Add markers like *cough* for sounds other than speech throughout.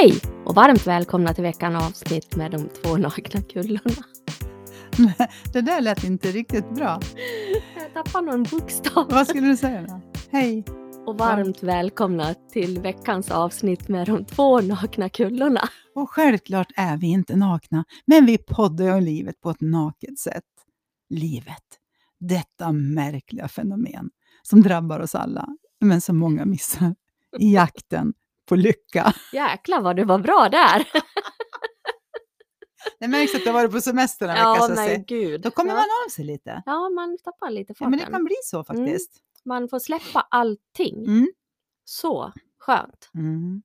Hej och varmt välkomna till veckans avsnitt med de två nakna kullorna. Det där lät inte riktigt bra. Jag tappade någon bokstav. Vad skulle du säga då? Hej! Och varmt välkomna till veckans avsnitt med de två nakna kullorna. Och självklart är vi inte nakna, men vi poddar om livet på ett naket sätt. Livet, detta märkliga fenomen som drabbar oss alla, men som många missar i jakten på lycka. Jäklar vad du var bra där! *laughs* Det märks att du har varit på semester en Ja, vecka, men gud. Då kommer ja. man av sig lite. Ja, man tappar lite Ja, farten. men det kan bli så faktiskt. Man får släppa allting. Mm. Så skönt. Mm.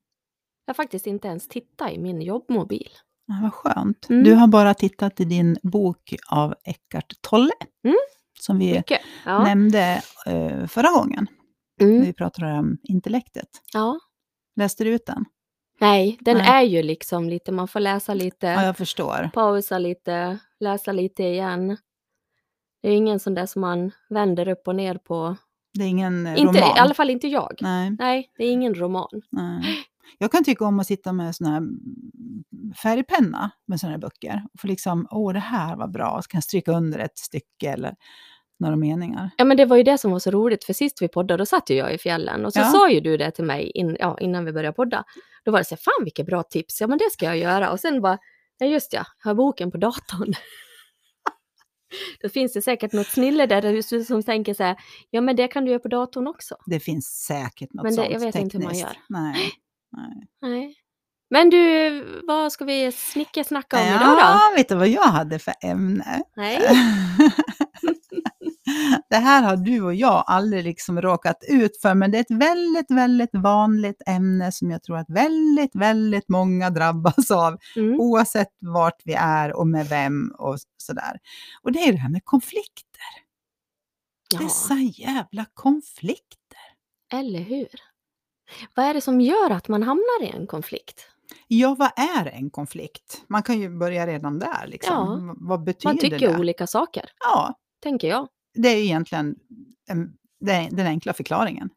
Jag har faktiskt inte ens tittat i min jobbmobil. Ja, vad skönt. Mm. Du har bara tittat i din bok av Eckart Tolle, Mm. som vi. Ja. nämnde eh, förra gången, när Mm. vi pratade om intellektet. ja. Läste du ut den? Nej, den Nej. är ju liksom lite, man får läsa lite. Ja, jag förstår. pausa lite, läsa lite igen. Det är ingen sån där som man vänder upp och ner på. Det är ingen eh, Inte, roman. I alla fall inte jag. Nej, Nej, det är ingen roman. nej. Jag kan tycka om att sitta med sån här färgpenna med såna här böcker. Och få liksom, åh det här var bra, så kan jag stryka under ett stycke eller några meningar. Ja, men det var ju det som var så roligt, för sist vi poddade, då satt ju jag i fjällen. Och så Ja. sa ju du det till mig in, ja, innan vi började podda. Då var det så här, fan vilket bra tips, ja men det ska jag göra. Och sen bara, ja just ja, jag har boken på datorn. *laughs* Då finns det säkert något snille där du- som tänker så här, ja men det kan du göra på datorn också. Det finns säkert något Men det- sånt jag vet inte hur man tekniskt. gör. Nej. *gasps* nej. Nej. Men du, vad ska vi snicka snacka om idag då? Ja, vet du vad jag hade för ämne? Nej. *laughs* *laughs* *laughs* det här har du och jag aldrig liksom råkat ut för, men det är ett väldigt, väldigt vanligt ämne som jag tror att väldigt, väldigt många *laughs* drabbas av, Mm. oavsett vart vi är och med vem och sådär. Och det är det här med konflikter. Ja, Dessa jävla konflikter. eller hur? Vad är det som gör att man hamnar i en konflikt? Ja, vad är en konflikt? Man kan ju börja redan där. Liksom. Ja, Vad betyder Man tycker det? olika saker, Ja, tänker jag. Det är egentligen en, det är den enkla förklaringen.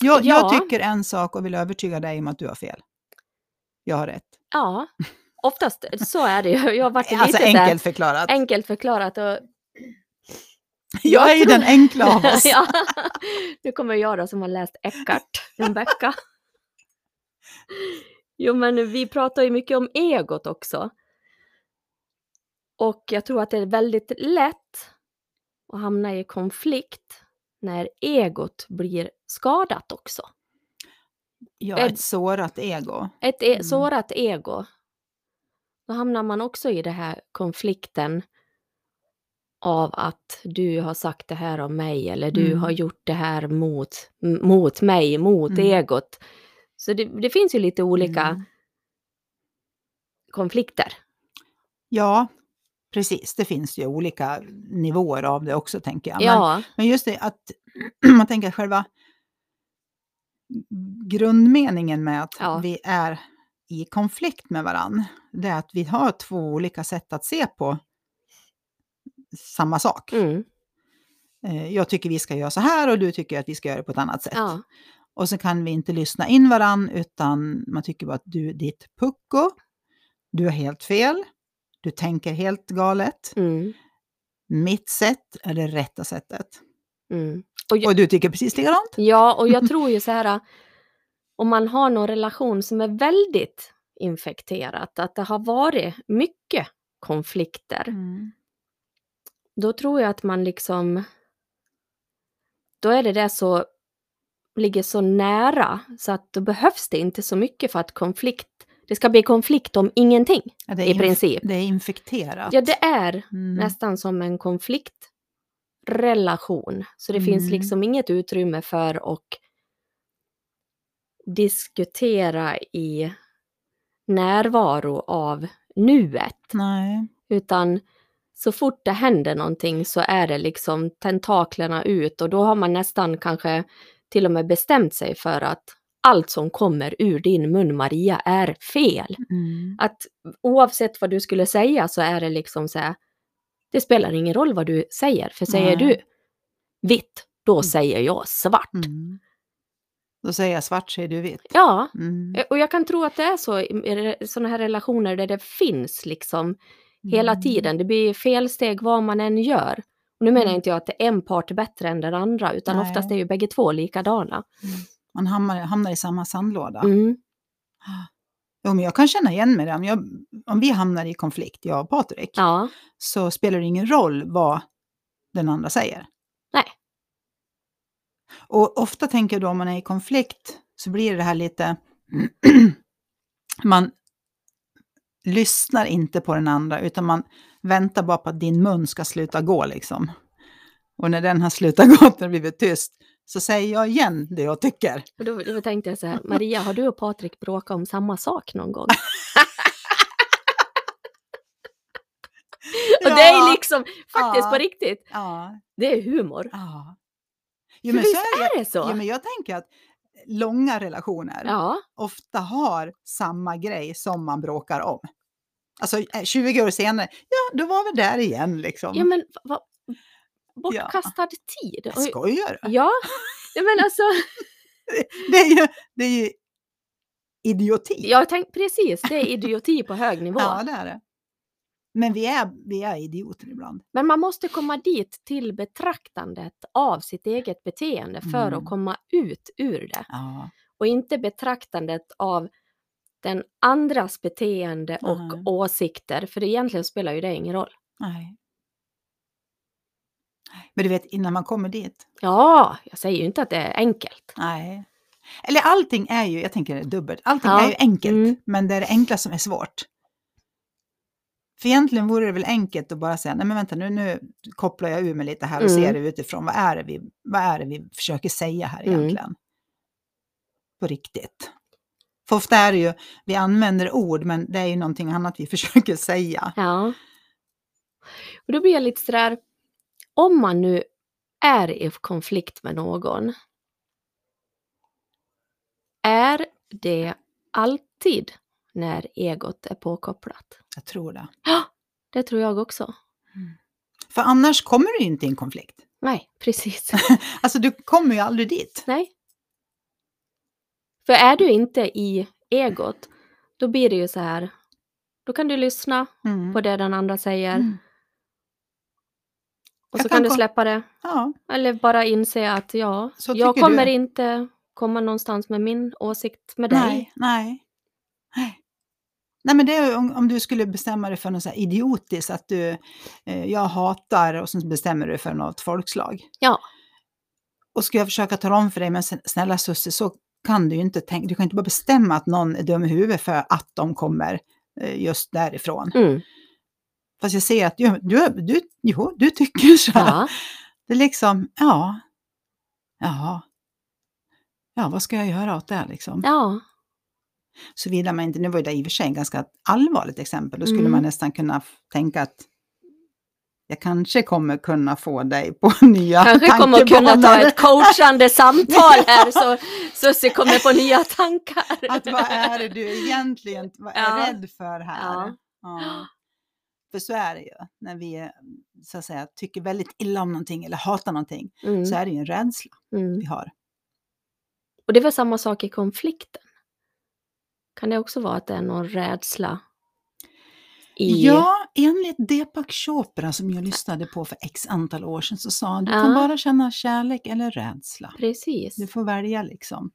Jag, Ja. jag tycker en sak och vill övertyga dig om att du har fel. Jag har rätt. Ja, oftast så är det ju. Jag har varit *laughs* Alltså lite så här, enkelt förklarat. enkelt förklarat. Och, *laughs* jag är ju den enkla av *laughs* oss. ja, nu kommer jag då som har läst Eckart en vecka. Jo, men vi pratar ju mycket om egot också. Och jag tror att det är väldigt lätt att hamna i konflikt när egot blir skadat också. Jag är ett sårat ego. Ett e- Mm. sårat ego. Då hamnar man också i den här konflikten av att du har sagt det här om mig eller du Mm. har gjort det här mot, mot mig, mot Mm. egot. Så det, det finns ju lite olika Mm. konflikter. Ja, precis. Det finns ju olika nivåer av det också, tänker jag. Men, Ja, men just det att *clears throat* man tänker själva grundmeningen med att Ja. vi är i konflikt med varann, det är att vi har två olika sätt att se på samma sak. mm, Eh, Jag tycker vi ska göra så här och du tycker att vi ska göra det på ett annat sätt. ja, Och så kan vi inte lyssna in varann utan man tycker bara att du är ditt pucko, du har helt fel, du tänker helt galet, mm, mitt sätt är det rätta sättet. mm. Och, jag- Och du tycker precis likadant? ja, och jag *laughs* tror ju så här, om man har någon relation som är väldigt infekterat, att det har varit mycket konflikter, då tror jag att man liksom, då är det det så, ligger så nära så att då behövs det inte så mycket för att konflikt, det ska bli konflikt om ingenting Ja, i princip. Det är infekterat. Ja, det är Mm. nästan som en konfliktrelation. Så det finns Mm. liksom inget utrymme för att diskutera i närvaro av nuet. Nej. Utan så fort det händer någonting så är det liksom tentaklerna ut och då har man nästan kanske till och med bestämt sig för att allt som kommer ur din mun Maria är fel. Mm. Att oavsett vad du skulle säga så är det liksom så här, det spelar ingen roll vad du säger, för säger Nej. du vitt, då Mm. säger jag svart. Mm. Då säger jag svart, säger du vitt. Ja, Mm. eh, och jag kan tro att det är så i sådana här relationer där det finns liksom hela Mm. tiden. Det blir felsteg vad man än gör. Och nu menar Mm. inte jag att en part är bättre än den andra, utan Nej. oftast är ju bägge två likadana. Man hamnar, hamnar i samma sandlåda. Mm. Jo, men jag kan känna igen mig. där. Om, jag, om vi hamnar i konflikt, jag och Patrik, Ja, så spelar det ingen roll vad den andra säger. Nej. Och ofta tänker jag då om man är i konflikt så blir det här lite... *clears throat* man lyssnar inte på den andra utan man väntar bara på att din mun ska sluta gå liksom. Och när den har slutat *laughs* gå, när det blivit tyst, så säger jag igen det jag tycker. och då, då tänkte jag så här, Maria, har du och Patrik bråkat om samma sak någon gång? *laughs* Och det är liksom, faktiskt Ja. på riktigt, Ja, det är humor. ja. För visst är det så? Jo, men jag tänker att långa relationer Ja, ofta har samma grej som man bråkar om. Alltså eh, 20 år senare, ja då var vi där igen liksom. ja men vad, bortkastad tid. Jag Och- skojar du? Ja, ja men alltså, *laughs* Det är ju, det är ju idioti. jag tänkte precis, det är idioti på hög nivå. *laughs* Ja, det är det. Men vi är, vi är idioter ibland. Men man måste komma dit till betraktandet av sitt eget beteende för Mm. att komma ut ur det. Ja. Och inte betraktandet av den andras beteende och Nej. åsikter, för egentligen spelar ju det ingen roll. Nej. Men du vet, innan man kommer dit. Ja, jag säger ju inte att det är enkelt. Nej. Eller allting är ju, jag tänker dubbelt, allting Ja. är ju enkelt, Mm. men det är det enkla som är svårt. För egentligen vore det väl enkelt att bara säga, nej men vänta nu, nu kopplar jag ur mig lite här och Mm. ser det utifrån, vad är det, vi, vad är det vi försöker säga här Mm. egentligen? På riktigt. För ofta är det ju, vi använder ord, men det är ju någonting annat vi *laughs* försöker säga. Ja. Och då blir jag lite sådär, om man nu är i konflikt med någon, är det alltid när egot är påkopplat? Jag tror det. Ja, det tror jag också. För annars kommer du ju inte i en konflikt. Nej, precis. *laughs* Alltså du kommer ju aldrig dit. Nej. För är du inte i egot, då blir det ju så här, då kan du lyssna Mm. på det den andra säger Mm. Och Jag så kan du släppa det. Ja, Eller bara inse att ja, Så jag kommer du. inte komma någonstans med min åsikt med dig. nej, nej. Nej. Nej men det är om, om du skulle bestämma dig för något så här idiotiskt, att du, eh, jag hatar och så bestämmer du för något folkslag. Ja. Och ska jag försöka tala om för dig, men snälla Susie, så kan du ju inte tänka, du kan inte bara bestämma att någon är dum i huvudet för att de kommer eh, just därifrån. Mm. Fast jag ser att du, du, jo, du tycker så. Ja. Det är liksom, ja, ja, ja, vad ska jag göra åt det liksom? ja, Såvida man inte, nu var det i och för sig ett ganska allvarligt exempel, då skulle Mm. man nästan kunna tänka att jag kanske kommer kunna få dig på *laughs* nya kanske kommer kunna ta tankebanor. ett coachande *laughs* samtal här så Susie kommer på nya tankar. Att vad är det du egentligen vad är Ja. rädd för här? Ja. Ja. För så är det ju, när vi så att säga, tycker väldigt illa om någonting eller hatar någonting, Mm. så är det ju en rädsla Mm. vi har. Och det är väl samma sak i konflikten? Kan det också vara att det är någon rädsla? I... Ja, enligt Deepak Chopra som jag lyssnade på för x antal år sedan så sa han, du Ja. kan bara känna kärlek eller rädsla. Precis. Du får välja liksom.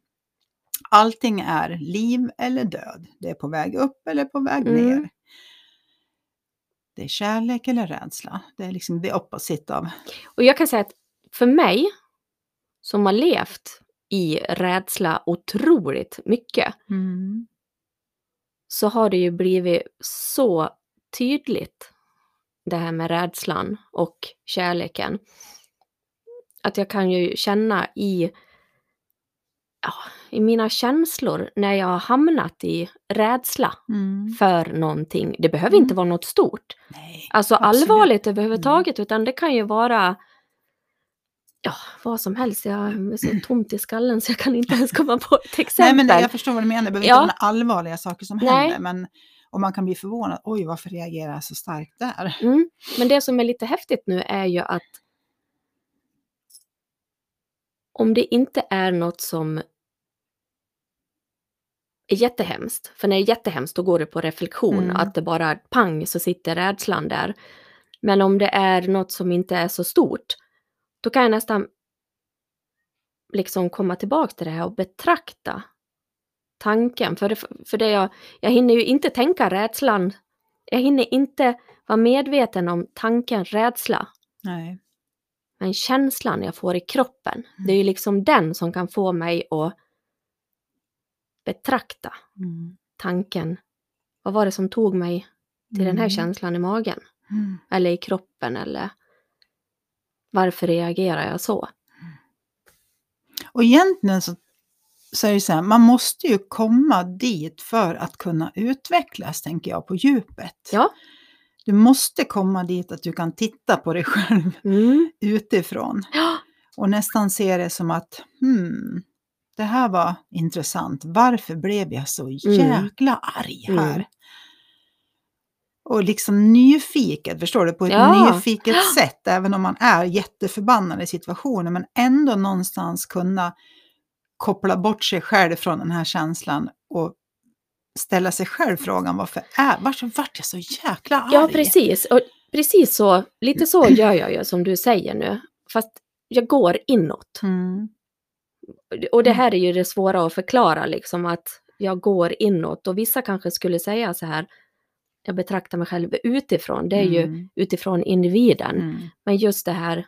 Allting är liv eller död. Det är på väg upp eller på väg Mm. ner. Det är kärlek eller rädsla. Det är liksom the opposite av... Och jag kan säga att för mig, som har levt i rädsla otroligt mycket, Mm. så har det ju blivit så tydligt det här med rädslan och kärleken. Att jag kan ju känna i, ja, i mina känslor när jag har hamnat i rädsla Mm. för någonting. Det behöver Mm. inte vara något stort. Nej, Alltså absolut. allvarligt överhuvudtaget, utan det kan ju vara ja, vad som helst. Jag är så tomt i skallen så jag kan inte ens komma på ett *laughs* Nej, exempel. men det, jag förstår vad du menar. Det behöver Ja. inte vara allvarliga saker som Nej. händer. Men, och man kan bli förvånad. Oj, varför reagerar jag så starkt där? Mm. Men det som är lite häftigt nu är ju att om det inte är något som är jättehemskt. För när det är jättehemskt då går det på reflektion, Mm. att det bara pang så sitter rädslan där. Men om det är något som inte är så stort, då kan jag nästan liksom komma tillbaka till det här och betrakta tanken. För det, för det jag, jag hinner ju inte tänka rädslan, jag hinner inte vara medveten om tanken rädsla. Nej. Men känslan jag får i kroppen, det är ju liksom den som kan få mig att betrakta Mm. tanken. Vad var det som tog mig till den här Mm. känslan i magen? Mm. Eller i kroppen eller varför reagerar jag så? Och egentligen så, så är det så här, man måste ju komma dit för att kunna utvecklas, tänker jag, på djupet. Ja. Du måste komma dit att du kan titta på dig själv Mm. *laughs* utifrån Ja. och nästan se det som att hmm, det här var intressant. Varför blev jag så jäkla arg här? Mm. Och liksom nyfiket, förstår du? På ett Ja. nyfiket *gasps* sätt, även om man är jätteförbannad i situationen, men ändå någonstans kunna koppla bort sig själv från den här känslan och ställa sig själv frågan varför, är, varför vart jag så jäkla arg? ja, precis. Och precis så, lite så *clears throat* gör jag ju som du säger nu. Fast jag går inåt. Mm. Och det här är ju det svåra att förklara, liksom att jag går inåt. Och vissa kanske skulle säga så här, jag betraktar mig själv utifrån. Det är ju Mm. utifrån individen. Mm. Men just det här,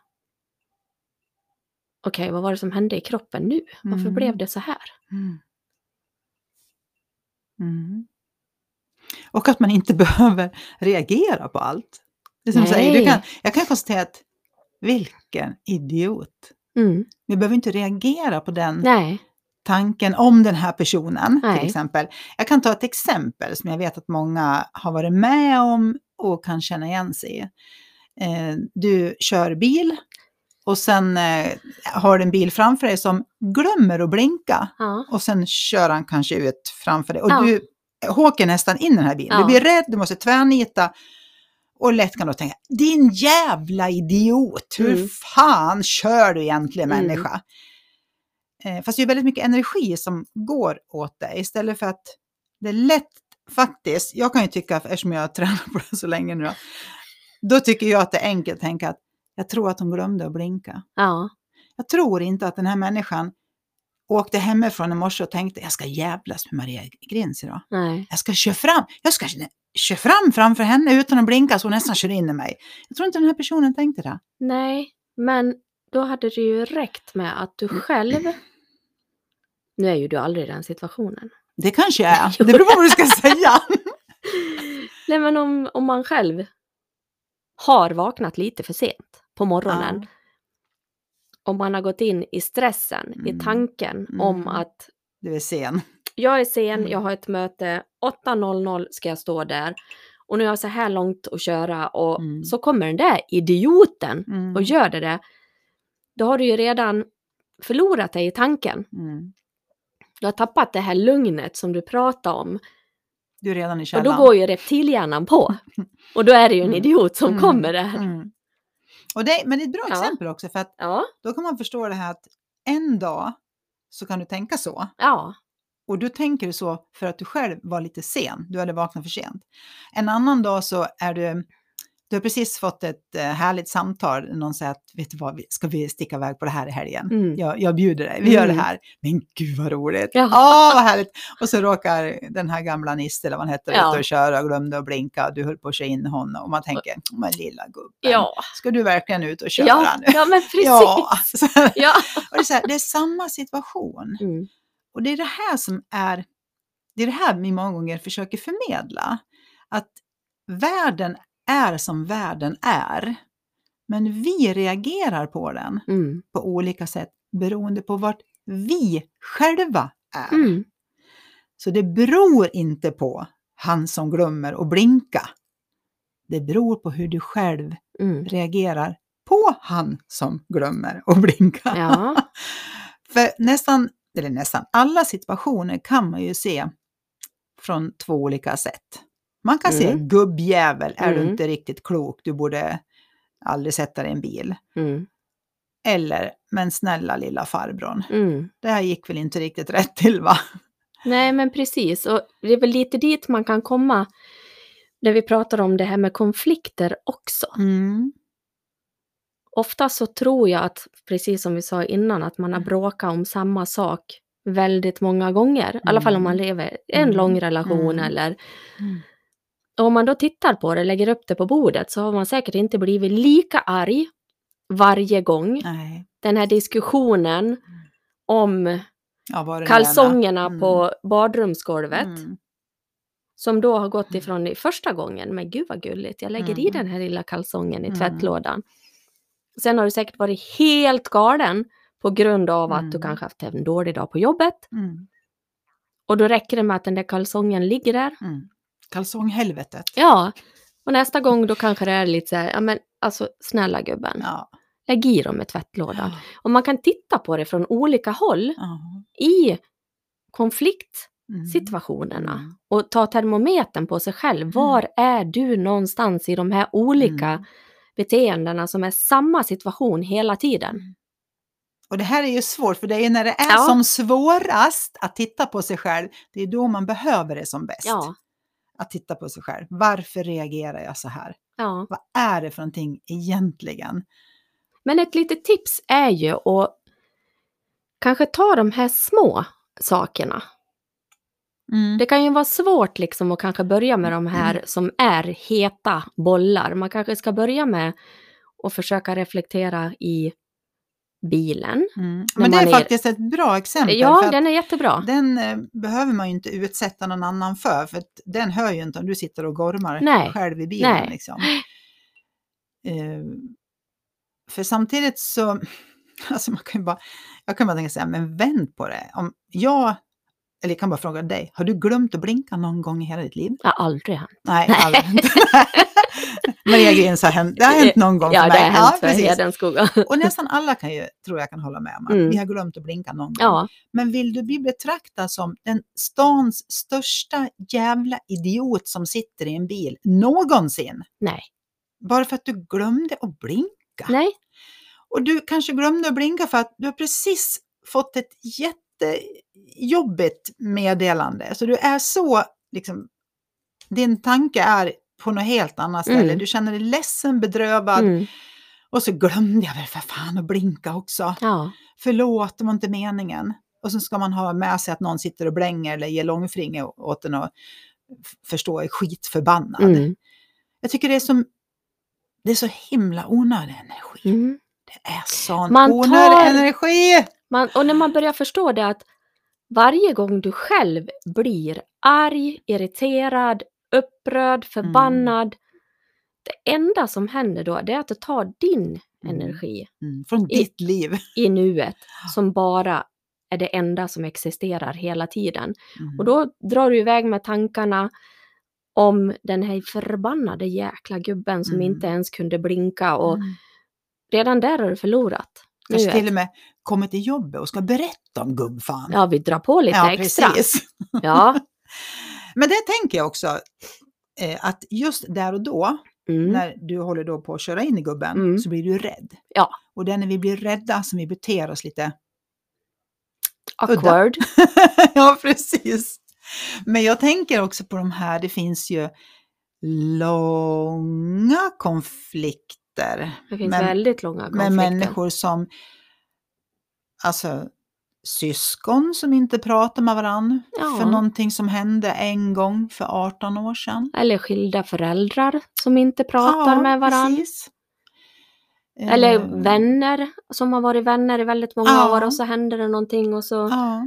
okej, vad var det som hände i kroppen nu? Varför Mm. blev det så här? Mm. Mm. Och att man inte *laughs* behöver reagera på allt. Det som säger, du kan, jag kan konstatera att vilken idiot. Mm. Vi behöver inte reagera på den Nej, tanken om den här personen Nej. till exempel. Jag kan ta ett exempel som jag vet att många har varit med om och kan känna igen sig i. Eh, du kör bil och sen eh, har du en bil framför dig som glömmer att blinka ja. och sen kör han kanske ut framför dig och Ja. du åker nästan in i den här bilen. Ja. Du blir rädd, du måste tvärnita och lätt kan du tänka, din jävla idiot, hur Mm. fan kör du egentligen Mm. människa? Eh, fast det är väldigt mycket energi som går åt dig istället för att det är lätt faktiskt, jag kan ju tycka, eftersom jag har *laughs* tränat på det så länge nu, då, då tycker jag att det är enkelt att tänka att jag tror att hon glömde att blinka. ja. Jag tror inte att den här människan åkte hemifrån i morse och tänkte jag ska jävlas med Maria Grins idag. Nej. Jag ska köra fram, jag ska köra fram framför henne utan att blinka så hon nästan kör in i mig. Jag tror inte den här personen tänkte det. Nej, men då hade det ju räckt med att du själv... Nu är ju du aldrig i den situationen. Det kanske jag är, *laughs* det beror på vad du ska säga. *laughs* Nej, men om, om man själv har vaknat lite för sent på morgonen. Ja. Om man har gått in i stressen, i Mm. tanken Mm. om att Du är sen. jag är sen, Mm. jag har ett möte, 8.00 ska jag stå där. Och nu har jag så här långt att köra och Mm. så kommer den där idioten Mm. och gör det där. Då har du ju redan förlorat dig i tanken. Mm. Du har tappat det här lugnet som du pratade om. Du är redan i Och källan. då går ju reptilhjärnan på. *laughs* Och då är det ju en Mm. idiot som Mm. kommer där. Och det, men det är ett bra Ja. exempel också för att Ja, då kan man förstå det här att en dag så kan du tänka så. ja, Och du tänker så för att du själv var lite sen, du hade vaknat för sent. En annan dag så är du, du har precis fått ett eh, härligt samtal, någon säger att vet du vad, ska vi sticka iväg på det här i helgen? Mm. Jag, jag bjuder dig, vi gör det Mm. här. Men gud vad roligt! Ja. Åh vad härligt! Och så råkar den här gamla Nisse, eller vad han hette, Ja. ut och köra och glömde att blinka, du höll på att köra in honom och man tänker, men lilla gubben, ja. ska du verkligen ut och köra Ja, nu? ja men precis. Ja, *laughs* så, Ja. och det, är här, det är samma situation. Mm. Och det är det här som är, det är det här vi många gånger försöker förmedla. Att världen är som världen är. Men vi reagerar på den Mm. på olika sätt beroende på vart vi själva är. Mm. Så det beror inte på han som glömmer att blinka. Det beror på hur du själv Mm. reagerar på han som glömmer att blinka. Ja. *laughs* För nästan, eller nästan alla situationer kan man ju se från två olika sätt. Man kan se Mm. gubbjävel, är du Mm. inte riktigt klok, du borde aldrig sätta dig i en bil. Mm. Eller, men snälla lilla farbrorn, Mm. det här gick väl inte riktigt rätt till va? Nej, men precis. Och det är väl lite dit man kan komma när vi pratar om det här med konflikter också. Mm. Ofta så tror jag att, precis som vi sa innan, att man har bråkat om samma sak väldigt många gånger. I alla fall om man lever i en Mm. lång relation Mm. eller Mm. Och om man då tittar på det, lägger upp det på bordet, så har man säkert inte blivit lika arg varje gång. Nej. Den här diskussionen om Ja, kalsongerna Mm. på badrumsgolvet, Mm. som då har gått ifrån i första gången, men gud vad gulligt, jag lägger i Mm. den här lilla kalsongen i Mm. tvättlådan. Sen har du säkert varit helt galen på grund av att du Mm. kanske haft en dålig dag på jobbet. Mm. Och då räcker det med att den där kalsongen ligger där. Mm. Kalsonghelvetet. Ja, och nästa gång då kanske det är lite så här, ja men alltså snälla gubben, Ja. lägg i dem i tvättlådan. Och man kan titta på det från olika håll Ja. i konfliktsituationerna Mm. och ta termometern på sig själv. Var är du någonstans i de här olika Mm. Beteendena som är samma situation hela tiden? Och det här är ju svårt, för det är när det är Ja. som svårast att titta på sig själv, det är då man behöver det som bäst. Ja, Att titta på sig själv. Varför reagerar jag så här? ja. Vad är det för någonting egentligen? Men ett litet tips är ju att kanske ta de här små sakerna. Mm. Det kan ju vara svårt liksom att kanske börja med de här som är heta bollar. Man kanske ska börja med att försöka reflektera i bilen. Mm. Men det är är- faktiskt ett bra exempel. Ja, den är jättebra. den eh, behöver man ju inte utsätta någon annan för, för den hör ju inte om du sitter och gormar Nej. själv i bilen. Nej. Liksom. Eh, för samtidigt så, *laughs* alltså man kan ju bara, jag kan bara tänka så här, men vänd på det. Om jag, eller jag kan bara fråga dig, har du glömt att blinka någon gång i hela ditt liv? Har aldrig hänt. Nej, aldrig. *laughs* Maria Grins har hänt, det har hänt någon gång Ja, för det mig. har hänt för precis. Hedenskog. *laughs* Och nästan alla kan ju, tror jag kan hålla med om att Mm. vi har glömt att blinka någon gång. Ja, Men vill du bli betraktad som den stans största jävla idiot som sitter i en bil någonsin? nej. Bara för att du glömde att blinka. Nej, Och du kanske glömde att blinka för att du har precis fått ett jättejobbigt meddelande. Så du är så, liksom, din tanke är på något helt annat ställe. Mm. Du känner dig ledsen, bedrövad. mm. Och så glömde jag väl för fan att blinka också. ja, Förlåt, det var inte meningen. Och så ska man ha med sig att någon sitter och blänger eller ger långfinger åt en och f- förstå är skitförbannad. mm. Jag tycker det är, som, det är så himla onödig energi. Mm. Det är sån Man onödig tar- energi! Man, och när man börjar förstå det att varje gång du själv blir arg, irriterad, upprörd, förbannad. Det enda som händer då det är att du tar din Mm. energi Mm, från I- ditt liv. i nuet *gasps* som bara är det enda som existerar hela tiden. Mm. Och då drar du iväg med tankarna om den här förbannade jäkla gubben som Mm. inte ens kunde blinka och Mm. redan där har du förlorat. Kanske till och med kommer till jobbet och ska berätta om gubbfan. Ja, vi drar på lite Ja, extra. precis. *laughs* Ja. *laughs* Men det tänker jag också, eh, att just där och då, Mm. när du håller då på att köra in i gubben, Mm. så blir du rädd. Ja. Och det är när vi blir rädda som vi beter oss lite Awkward. *laughs* ja, precis. Men jag tänker också på de här, det finns ju långa konflikter Det finns Men- väldigt långa konflikter. med människor som, alltså syskon som inte pratar med varandra Ja. för någonting som hände en gång för 18 år sedan. Eller skilda föräldrar som inte pratar med varandra. precis. Eller Eh, vänner som har varit vänner i väldigt många Ja. år och så händer det någonting och så Ja,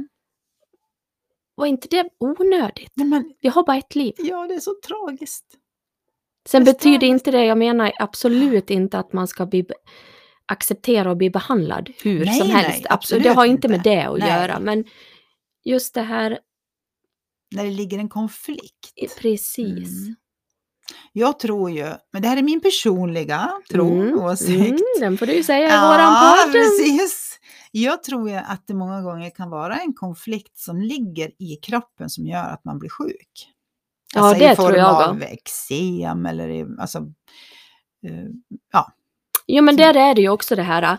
var inte det onödigt? Nej, men, Vi har bara ett liv. ja, det är så tragiskt. Sen är betyder det. inte det, jag menar absolut inte att man ska bli acceptera och bli behandlad hur Nej, som nej, helst. absolut det har inte med det att Nej. göra. Men just det här, När det ligger en konflikt. precis. Mm. Jag tror ju, men det här är min personliga tro, Mm, åsikt. mm, den får du ju säga i våran podd. precis. Jag tror ju att det många gånger kan vara en konflikt som ligger i kroppen som gör att man blir sjuk. Ja, alltså det i form tror jag av eksem eller i, alltså, eh, ja. Jo, men där är det ju också det här äh,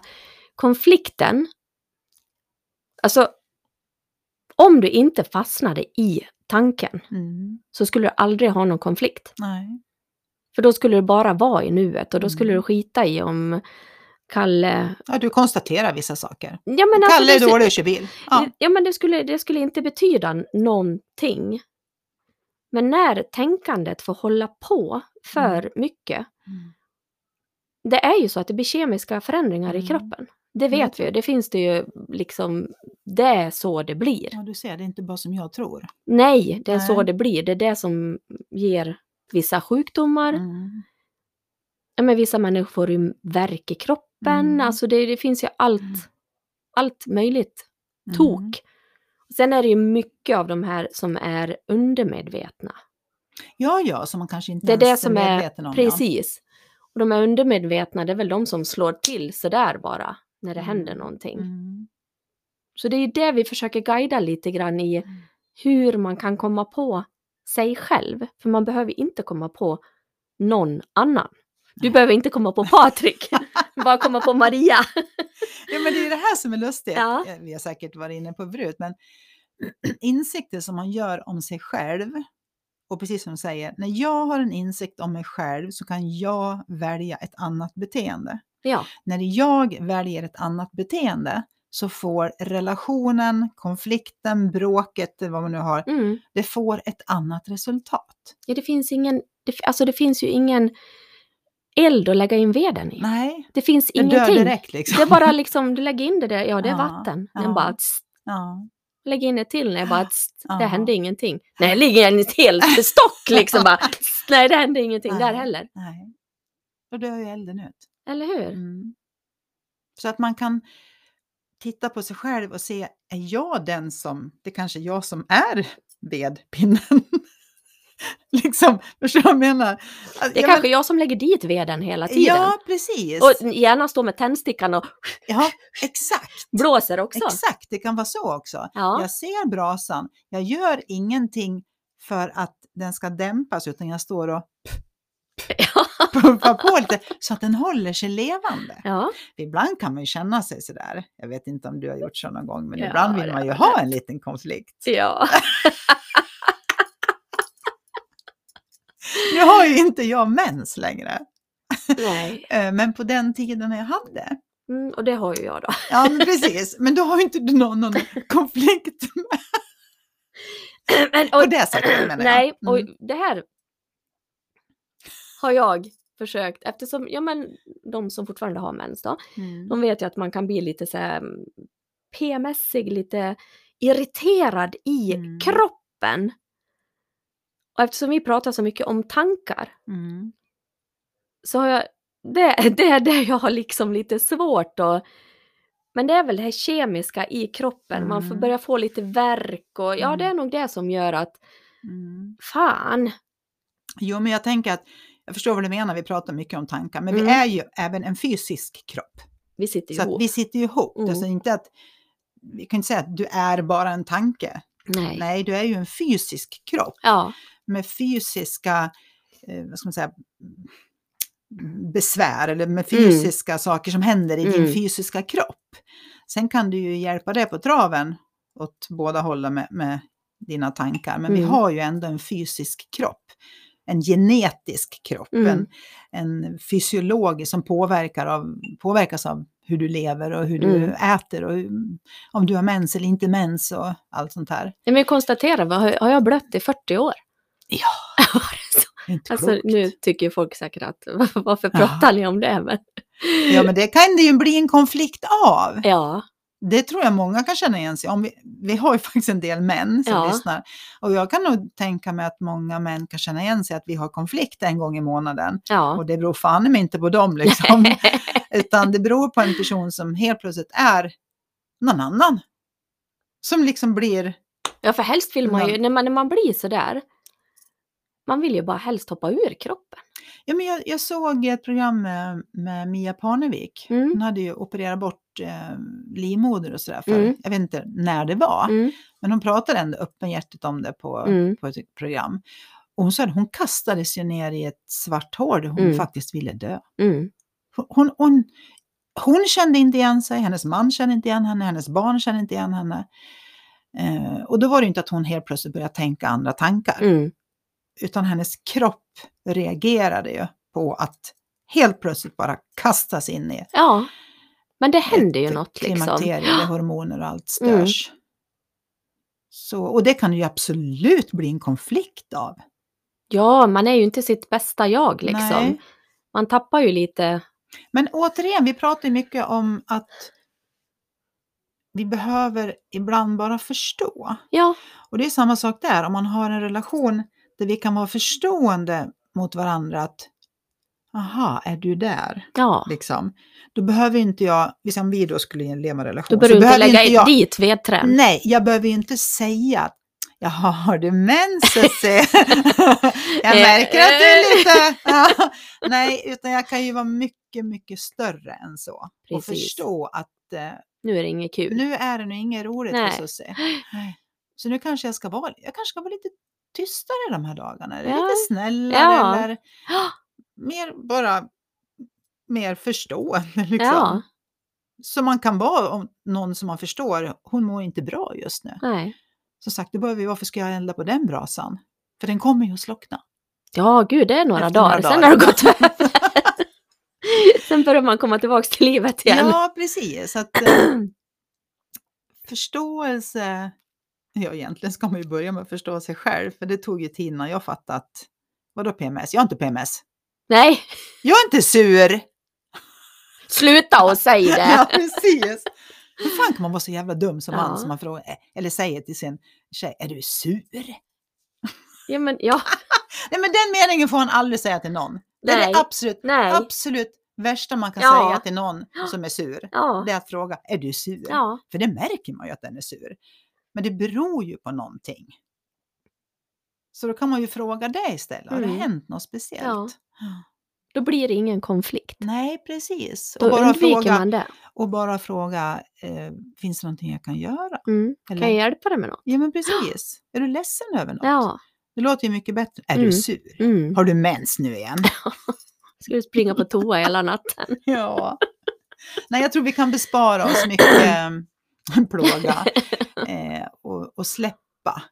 konflikten. Alltså, om du inte fastnade i tanken Mm. så skulle du aldrig ha någon konflikt. Nej. För då skulle du bara vara i nuet och då skulle Mm. du skita i om Kalle... Ja, du konstaterar vissa saker. Ja men, alltså, Kalle är det, dålig och kör bil. Ja. ja, men det, skulle, det skulle inte betyda någonting. Men när tänkandet får hålla på för mycket, Mm. det är ju så att det blir kemiska förändringar i Mm. kroppen. Det vet vi det finns det ju liksom, det är så det blir. ja, du ser, det är inte bara som jag tror. Nej, det är så Nej. det blir. Det är det som ger vissa sjukdomar. Mm. Ja, men vissa människor får ju värk i kroppen. Mm. Alltså det, det finns ju allt, Mm. allt möjligt Mm. tok. Sen är det ju mycket av de här som är undermedvetna. Ja, ja, som man kanske inte Det är det ens som är, medveten om. precis. Och de är undermedvetna, det är väl de som slår till sådär bara, när det Mm. händer någonting. Ja. Mm. Så det är det vi försöker guida lite grann i, Mm. hur man kan komma på sig själv. För man behöver inte komma på någon annan. Du Nej. behöver inte komma på Patrik, *laughs* bara komma på Maria. Ja, men det är det här som är lustigt. Ja. Eh, Vi har säkert varit inne på förut, men insikter som man gör om sig själv. Och precis som du säger, när jag har en insikt om mig själv så kan jag välja ett annat beteende. Ja, När jag väljer ett annat beteende så får relationen, konflikten, bråket, vad man nu har, mm. det får ett annat resultat. ja det finns ingen, det, alltså det finns ju ingen eld att lägga in veden i. Nej, Det finns det dör ingenting. direkt liksom. Det är bara liksom, du lägger in det där, ja det är Ja, vatten. Den ja. bara, tss, Ja. lägg in det till, nej bara, tss, det hände ingenting. Nej, ligger en helt *laughs* stock liksom bara, tss, nej det hände ingenting där Nej. heller. Nej. Då dör ju elden ut. Eller hur? Mm. Så att man kan titta på sig själv och se, är jag den som, det kanske är jag som är vedpinnen? *laughs* *laughs* liksom, förstår du vad jag menar? Alltså, Det är ja, kanske jag som lägger dit veden hela tiden. Ja, precis. Och gärna står med tändstickan och *laughs* Ja, exakt. blåser också. Exakt, det kan vara så också. Ja. Jag ser brasan, jag gör ingenting för att den ska dämpas utan jag står och *laughs* pumpar på lite så att den håller sig levande. Ja, Ibland kan man ju känna sig sådär. Jag vet inte om du har gjort så någon gång, men Ja, ibland vill man ju ha jag. en liten konflikt. ja. Nu har ju inte jag mens längre, nej. *laughs* eh, men på den tiden jag hade. Mm, och det har ju jag då. Ja, men precis. Men då har ju inte du någon, någon *laughs* konflikt *clears throat* Men, på det sättet menar jag. *clears throat* Nej, och Mm. det här har jag försökt, eftersom, ja men de som fortfarande har mens då, Mm. de vet ju att man kan bli lite så här mm, PMSig, lite irriterad i Mm. kroppen. Och eftersom vi pratar så mycket om tankar Mm. så har jag, det, *laughs* det är det jag har liksom lite svårt att men det är väl det här kemiska i kroppen, man får Mm. börja få lite värk och ja, Mm. det är nog det som gör att Mm. fan, Jo, men jag tänker att jag förstår vad du menar, vi pratar mycket om tankar, men Mm. vi är ju även en fysisk kropp. vi sitter Så att ihop. vi sitter ju ihop. Mm. Alltså inte att, vi kan inte säga att du är bara en tanke. Nej. Nej, du är ju en fysisk kropp Ja, med fysiska, eh, vad ska man säga, mm, besvär eller med fysiska saker som händer i din Mm. fysiska kropp. Sen kan du ju hjälpa det på traven åt båda hållen med, med dina tankar, men vi Mm. har ju ändå en fysisk kropp. En genetisk kropp, Mm. en, en fysiologisk som påverkar av, påverkas av hur du lever och hur du Mm. äter och hur, om du har mens eller inte mens och allt sånt här. men konstaterar, vad har har jag blött i 40 år? Ja, *laughs* inte alltså klokt. nu tycker folk säkert att *laughs* varför Ja. pratar ni om det? Men, *laughs* Ja, men det kan det ju bli en konflikt av. ja, Det tror jag många kan känna igen sig om. Vi, vi har ju faktiskt en del män som Ja. lyssnar. Och jag kan nog tänka mig att många män kan känna igen sig att vi har konflikt en gång i månaden. ja. Och det beror fan mig inte på dem liksom. Utan det beror på en person som helt plötsligt är någon annan. Som liksom blir, ja, för helst vill man ju, Ja. när man, när man blir sådär, man vill ju bara helst hoppa ur kroppen. ja men jag, jag såg ett program med, med Mia Parnevik. Mm. Hon hade ju opererat bort eh, livmoder och sådär för, Mm. jag vet inte när det var. Mm, Men hon pratade ändå öppenhjärtigt om det på, Mm. på ett program. Och hon sa att hon kastades ju ner i ett svart hål där hon Mm. faktiskt ville dö. mm, Hon, hon, hon, hon kände inte igen sig, hennes man kände inte igen henne, hennes barn kände inte igen henne. Eh, och då var det inte att hon helt plötsligt började tänka andra tankar, Mm. Utan hennes kropp reagerade ju på att helt plötsligt bara kastas in i Ja, men det händer ju något liksom. där *gasps* hormoner och allt Mm. störs. Så, och det kan ju absolut bli en konflikt av. Ja, man är ju inte sitt bästa jag liksom. Nej. Man tappar ju lite, Men återigen, vi pratar ju mycket om att vi behöver ibland bara förstå. ja, Och det är samma sak där, om man har en relation där vi kan vara förstående mot varandra att aha, är du där? ja. Liksom. Då behöver inte jag, om vi då skulle leva en relation, Då behöver du inte lägga jag, dit vedträn. Nej, jag behöver ju inte säga att *laughs* jag har demens, Susie. jag märker att du är lite... *laughs* Ja. Nej, utan jag kan ju vara mycket, mycket större än så. Och Precis. förstå att eh, Nu är det inget kul. nu är det nog inget roligt Nej. Susie. Nej. Så nu kanske jag ska vara, jag kanske ska vara lite tystare de här dagarna. eller Ja. Lite snällare Ja. eller *gasps* mer bara mer förstående. *laughs* Liksom. Ja, Så man kan vara om någon som man förstår, hon mår inte bra just nu. nej. Som sagt, då behöver vi, varför ska jag elda på den brasan? För den kommer ju att slockna. Ja, gud, det är några Efter dagar. några Sen dagar. har det gått över. *laughs* *laughs* Sen börjar man komma tillbaka till livet igen. Ja, precis. Så att, eh, *clears throat* förståelse, ja egentligen ska man ju börja med att förstå sig själv, för det tog ju tid innan jag fattade att, vadå PMS? Jag har inte PMS. Nej, Jag är inte sur! sluta och säg *laughs* Ja, det. precis. Hur fan kan man vara så jävla dum som Ja. man som man frågar, eh, eller säger till sin tjej, är du sur? Ja, men ja, *laughs* Nej men den meningen får man aldrig säga till någon. Det är Nej. det absolut, nej. absolut värsta man kan Ja. säga till någon som är sur. Ja, Det är att fråga, är du sur? ja, För det märker man ju att den är sur. Men det beror ju på någonting. Så då kan man ju fråga det istället. Har det Mm. hänt något speciellt? Ja. då blir det ingen konflikt. Nej, precis. Då Och bara undviker fråga, man det. och bara fråga eh, finns det någonting jag kan göra? Mm. Kan jag hjälpa dig med något? Ja, men precis. *gasps* Är du ledsen över något? Ja. Det låter ju mycket bättre. Är du Mm. sur? Mm. Har du mens nu igen? *laughs* Ska du springa på toa hela natten? *laughs* ja. Nej, jag tror vi kan bespara oss mycket *clears throat* *laughs* plåga *laughs* eh, och, och släppa.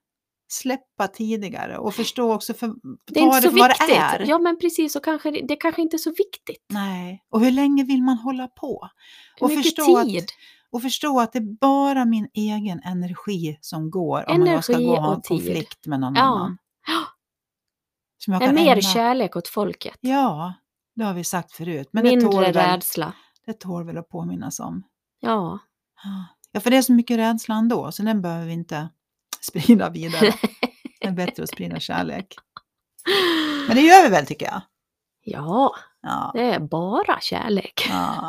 Släppa tidigare och förstå också för, Det är inte ta så vad viktigt. det är. Ja, men precis. Och kanske, det kanske inte är så viktigt. Nej, och hur länge vill man hålla på? Hur Och mycket förstå, tid? att, och förstå att det är bara min egen energi som går om jag ska Energi gå och ha en tid. konflikt med någon Ja. annan. *gasps* Som jag mer ägna- kärlek åt folket. Ja, det har vi sagt förut. Men det tål, Mindre väl, rädsla. det tål väl att påminnas om. Ja. Ja, för det är så mycket rädsla ändå, så den behöver vi inte sprida vidare. *laughs* Det är bättre att sprida kärlek. Men det gör vi väl tycker jag. ja, Ja, det är bara kärlek. ja.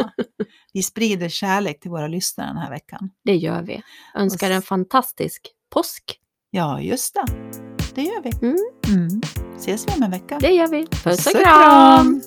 Vi sprider kärlek till våra lyssnare den här veckan. Det gör vi. Önskar en fantastisk påsk. Ja, just det. Det gör vi. Mm. Mm. Ses vi om en vecka. Det gör vi. Puss och kram!